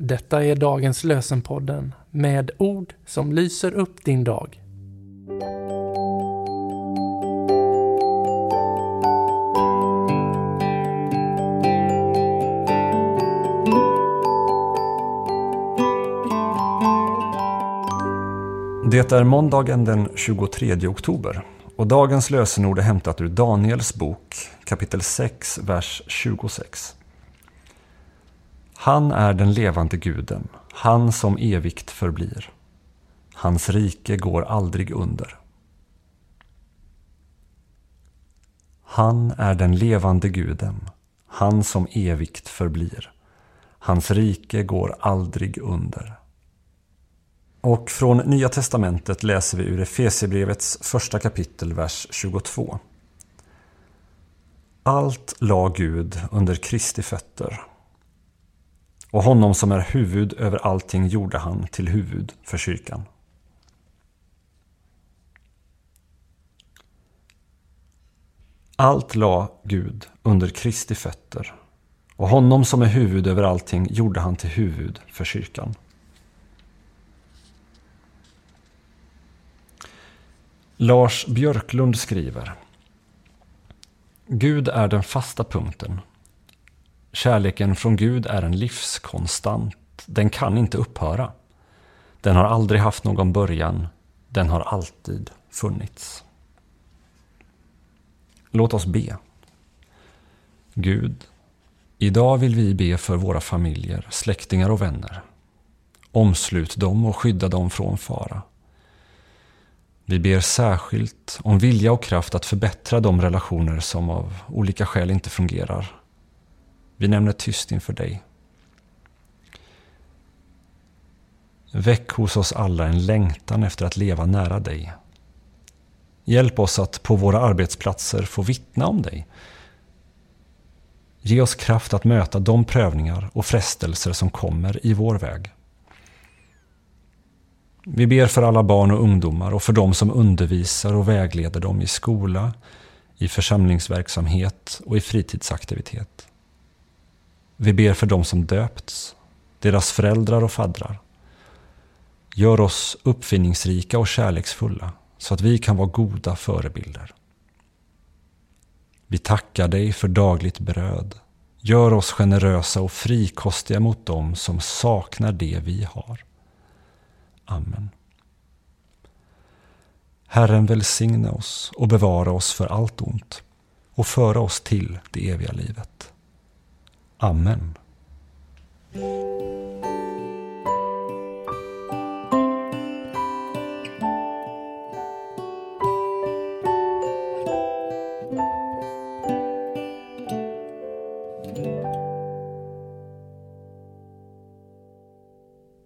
Detta är dagens lösenpodden med ord som lyser upp din dag. Det är måndagen den 23 oktober och dagens lösenord är hämtat ur Daniels bok kapitel 6, vers 26. Han är den levande guden, han som evigt förblir. Hans rike går aldrig under. Han är den levande guden, han som evigt förblir. Hans rike går aldrig under. Och från Nya Testamentet läser vi ur Efesierbrevets första kapitel, vers 22. Allt la Gud under Kristi fötter och honom som är huvud över allting gjorde han till huvud för kyrkan. Allt la Gud under Kristi fötter och honom som är huvud över allting gjorde han till huvud för kyrkan. Lars Björklund skriver Gud är den fasta punkten. Kärleken från Gud är en livskonstant. Den kan inte upphöra. Den har aldrig haft någon början. Den har alltid funnits. Låt oss be. Gud, idag vill vi be för våra familjer, släktingar och vänner. Omslut dem och skydda dem från fara. Vi ber särskilt om vilja och kraft att förbättra de relationer som av olika skäl inte fungerar. Vi nämner tyst inför dig. Väck hos oss alla en längtan efter att leva nära dig. Hjälp oss att på våra arbetsplatser få vittna om dig. Ge oss kraft att möta de prövningar och frestelser som kommer i vår väg. Vi ber för alla barn och ungdomar och för dem som undervisar och vägleder dem i skola, i församlingsverksamhet och i fritidsaktivitet. Vi ber för dem som döpts, deras föräldrar och faddrar. Gör oss uppfinningsrika och kärleksfulla så att vi kan vara goda förebilder. Vi tackar dig för dagligt bröd. Gör oss generösa och frikostiga mot dem som saknar det vi har. Amen. Herren välsigna oss och bevara oss för allt ont och föra oss till det eviga livet. Amen.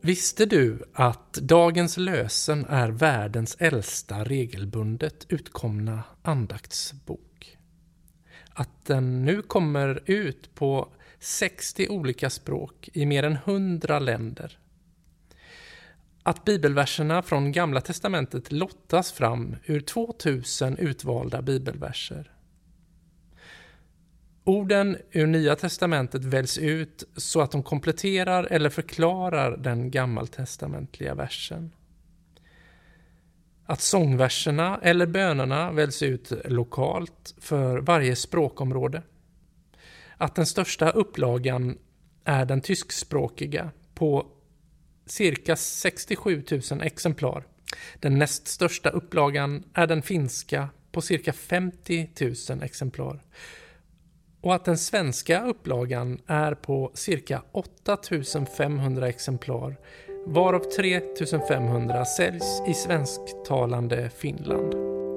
Visste du att dagens lösen är världens äldsta regelbundet utkomna andaktsbok? Att den nu kommer ut på 60 olika språk i mer än 100 länder. Att bibelverserna från Gamla Testamentet lottas fram ur 2000 utvalda bibelverser. Orden ur Nya Testamentet väljs ut så att de kompletterar eller förklarar den gammaltestamentliga versen. Att sångverserna eller bönerna väljs ut lokalt för varje språkområde. Att den största upplagan är den tyskspråkiga på cirka 67 000 exemplar. Den näst största upplagan är den finska på cirka 50 000 exemplar och att den svenska upplagan är på cirka 8 500 exemplar varav 3 500 säljs i svensktalande Finland.